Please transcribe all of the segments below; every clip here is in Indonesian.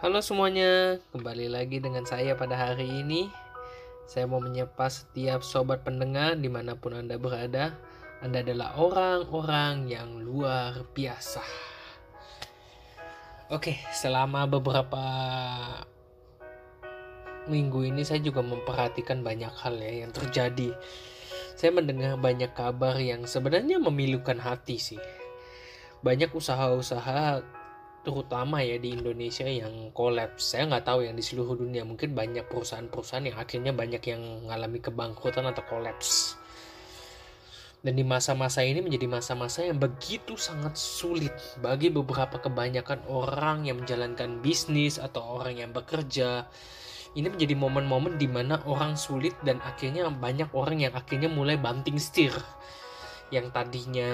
Halo semuanya, kembali lagi dengan saya pada hari ini. Saya mau menyapa setiap sobat pendengar di mana pun Anda berada. Anda adalah orang-orang yang luar biasa. Oke, selama beberapa minggu ini saya juga memperhatikan banyak hal ya yang terjadi. Saya mendengar banyak kabar yang sebenarnya memilukan hati sih. Banyak usaha-usaha terutama ya di Indonesia yang kolaps. Saya nggak tahu yang di seluruh dunia mungkin banyak perusahaan-perusahaan yang akhirnya banyak yang mengalami kebangkrutan atau kolaps. Dan di masa-masa ini menjadi masa-masa yang begitu sangat sulit bagi beberapa kebanyakan orang yang menjalankan bisnis atau orang yang bekerja. Ini menjadi momen-momen di mana orang sulit dan akhirnya banyak orang yang akhirnya mulai banting setir yang tadinya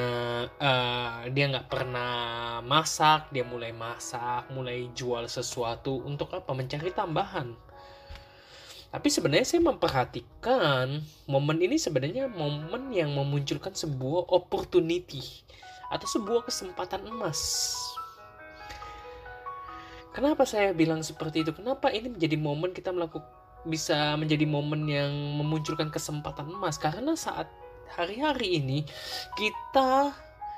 uh, dia nggak pernah masak dia mulai masak mulai jual sesuatu untuk apa? Mencari tambahan. Tapi sebenarnya saya memperhatikan momen ini sebenarnya momen yang memunculkan sebuah opportunity atau sebuah kesempatan emas. Kenapa saya bilang seperti itu? Kenapa ini menjadi momen kita melakukan bisa menjadi momen yang memunculkan kesempatan emas? Karena saat hari-hari ini kita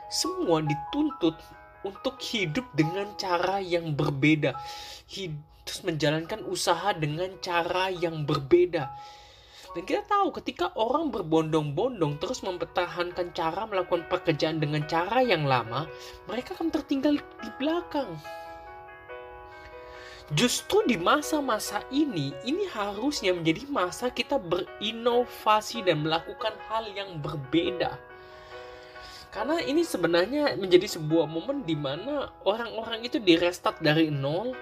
semua dituntut untuk hidup dengan cara yang berbeda. Terus menjalankan usaha dengan cara yang berbeda. Dan kita tahu ketika orang berbondong-bondong terus mempertahankan cara melakukan pekerjaan dengan cara yang lama, mereka akan tertinggal di belakang. Justru di masa-masa ini, ini harusnya menjadi masa kita berinovasi dan melakukan hal yang berbeda. Karena ini sebenarnya menjadi sebuah momen di mana orang-orang itu direstart dari nol,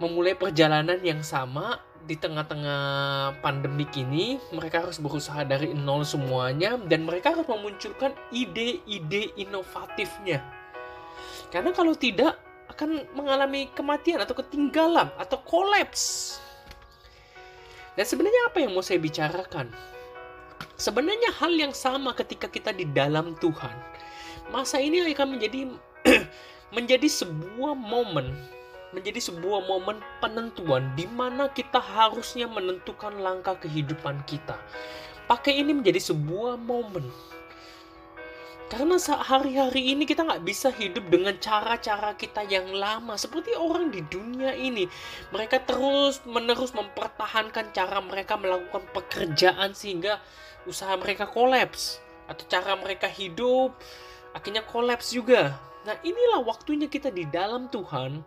memulai perjalanan yang sama di tengah-tengah pandemik ini. Mereka harus berusaha dari nol semuanya dan mereka harus memunculkan ide-ide inovatifnya. Karena kalau tidak, akan mengalami kematian atau ketinggalan atau kolaps. Dan sebenarnya apa yang mau saya bicarakan? Sebenarnya hal yang sama ketika kita di dalam Tuhan. Masa ini akan menjadi menjadi sebuah momen, menjadi sebuah momen penentuan di mana kita harusnya menentukan langkah kehidupan kita. Pakai ini menjadi sebuah momen karena hari-hari ini kita nggak bisa hidup dengan cara-cara kita yang lama. Seperti orang di dunia ini. Mereka terus menerus mempertahankan cara mereka melakukan pekerjaan sehingga usaha mereka kolaps. Atau cara mereka hidup akhirnya kolaps juga. Nah inilah waktunya kita di dalam Tuhan.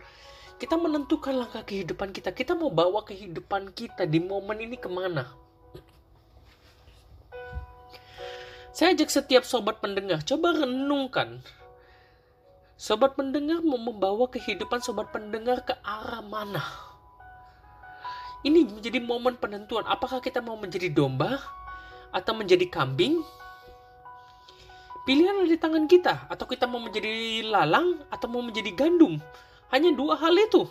Kita menentukan langkah kehidupan kita. Kita mau bawa kehidupan kita di momen ini ke mana. Saya ajak setiap sobat pendengar, coba renungkan. Sobat pendengar mau membawa kehidupan sobat pendengar ke arah mana? Ini menjadi momen penentuan. Apakah kita mau menjadi domba atau menjadi kambing? Pilihan ada di tangan kita. Atau kita mau menjadi lalang atau mau menjadi gandum. Hanya dua hal itu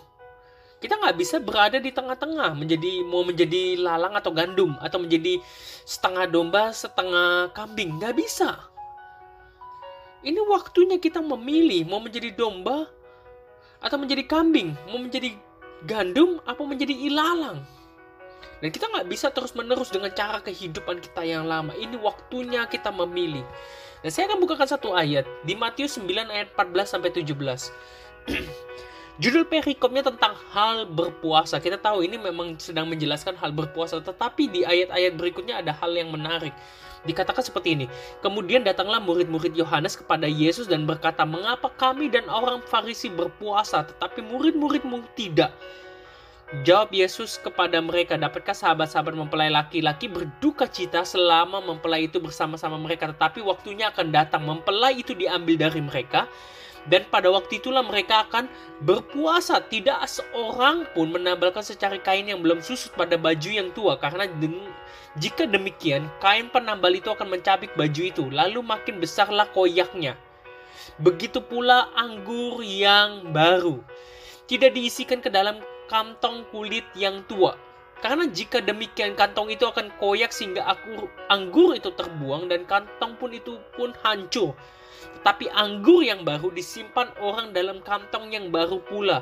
kita nggak bisa berada di tengah-tengah menjadi mau menjadi lalang atau gandum atau menjadi setengah domba setengah kambing. Nggak bisa. Ini waktunya kita memilih mau menjadi domba atau menjadi kambing mau menjadi gandum atau menjadi ilalang. Dan kita nggak bisa terus menerus dengan cara kehidupan kita yang lama. Ini waktunya kita memilih. Dan saya akan bukakan satu ayat di Matius 9 ayat 14 sampai 17 Judul perikopnya tentang hal berpuasa. Kita tahu ini memang sedang menjelaskan hal berpuasa, tetapi di ayat-ayat berikutnya ada hal yang menarik. Dikatakan seperti ini, kemudian datanglah murid-murid Yohanes kepada Yesus dan berkata, mengapa kami dan orang Farisi berpuasa, tetapi murid-muridmu tidak? Jawab Yesus kepada mereka, dapatkah sahabat-sahabat mempelai laki-laki berduka cita selama mempelai itu bersama-sama mereka, tetapi waktunya akan datang, mempelai itu diambil dari mereka, dan pada waktu itulah mereka akan berpuasa. Tidak seorang pun menambalkan secari kain yang belum susut pada baju yang tua. Karena jika demikian, kain penambal itu akan mencabik baju itu. Lalu makin besarlah koyaknya. Begitu pula anggur yang baru. Tidak diisikan ke dalam kantong kulit yang tua. Karena jika demikian kantong itu akan koyak sehingga anggur, anggur itu terbuang dan kantong pun itu pun hancur. Tetapi anggur yang baru disimpan orang dalam kantong yang baru pula.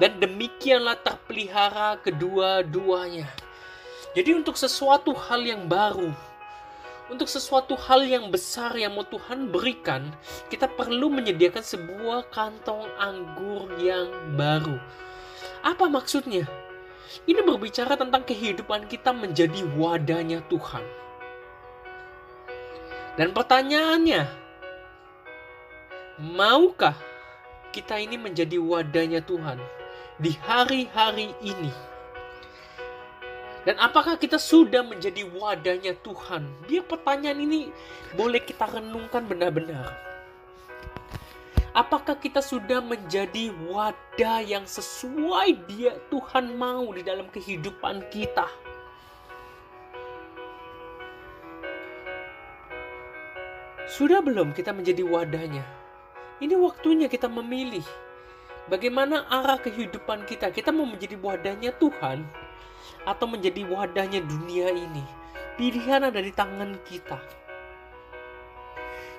Dan demikianlah terpelihara kedua-duanya. Jadi untuk sesuatu hal yang baru, untuk sesuatu hal yang besar yang mau Tuhan berikan, kita perlu menyediakan sebuah kantong anggur yang baru. Apa maksudnya? Ini berbicara tentang kehidupan kita menjadi wadahnya Tuhan. Dan pertanyaannya, maukah kita ini menjadi wadahnya Tuhan di hari-hari ini? Dan apakah kita sudah menjadi wadahnya Tuhan? Biar pertanyaan ini boleh kita renungkan benar-benar. Apakah kita sudah menjadi wadah yang sesuai dia Tuhan mau di dalam kehidupan kita? Sudah belum kita menjadi wadahnya? Ini waktunya kita memilih. Bagaimana arah kehidupan kita? Kita mau menjadi wadahnya Tuhan atau menjadi wadahnya dunia ini. Pilihan ada di tangan kita.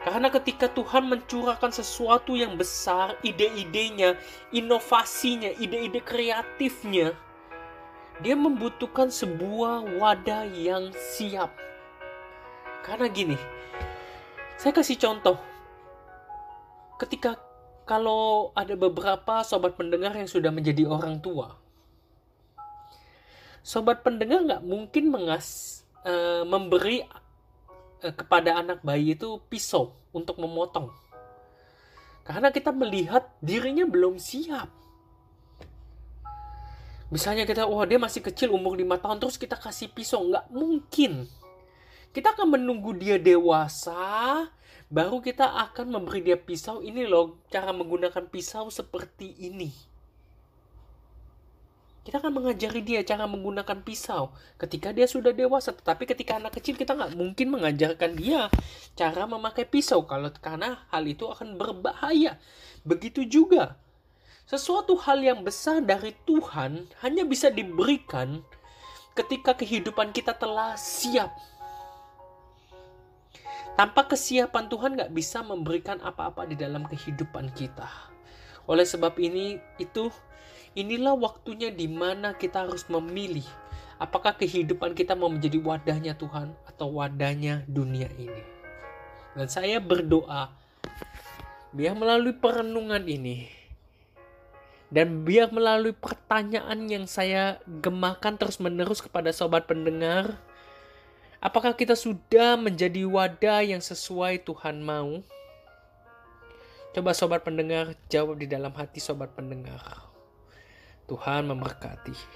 Karena ketika Tuhan mencurahkan sesuatu yang besar, ide-idenya, inovasinya, ide-ide kreatifnya, dia membutuhkan sebuah wadah yang siap. Karena gini, saya kasih contoh. Ketika kalau ada beberapa sobat pendengar yang sudah menjadi orang tua, sobat pendengar nggak mungkin mengas uh, memberi kepada anak bayi itu pisau untuk memotong. Karena kita melihat dirinya belum siap. Misalnya kita wah dia masih kecil umur 5 tahun terus kita kasih pisau. Nggak mungkin. Kita akan menunggu dia dewasa baru kita akan memberi dia pisau. Ini loh cara menggunakan pisau seperti ini kita akan mengajari dia cara menggunakan pisau ketika dia sudah dewasa. Tetapi ketika anak kecil kita nggak mungkin mengajarkan dia cara memakai pisau kalau karena hal itu akan berbahaya. Begitu juga sesuatu hal yang besar dari Tuhan hanya bisa diberikan ketika kehidupan kita telah siap. Tanpa kesiapan Tuhan nggak bisa memberikan apa-apa di dalam kehidupan kita. Oleh sebab ini itu Inilah waktunya di mana kita harus memilih apakah kehidupan kita mau menjadi wadahnya Tuhan atau wadahnya dunia ini. Dan saya berdoa biar melalui perenungan ini dan biar melalui pertanyaan yang saya gemakan terus-menerus kepada sobat pendengar, apakah kita sudah menjadi wadah yang sesuai Tuhan mau? Coba sobat pendengar jawab di dalam hati sobat pendengar. Tuhan memberkati.